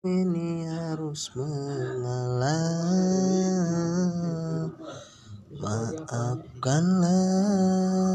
ini harus mengalah. Maafkanlah.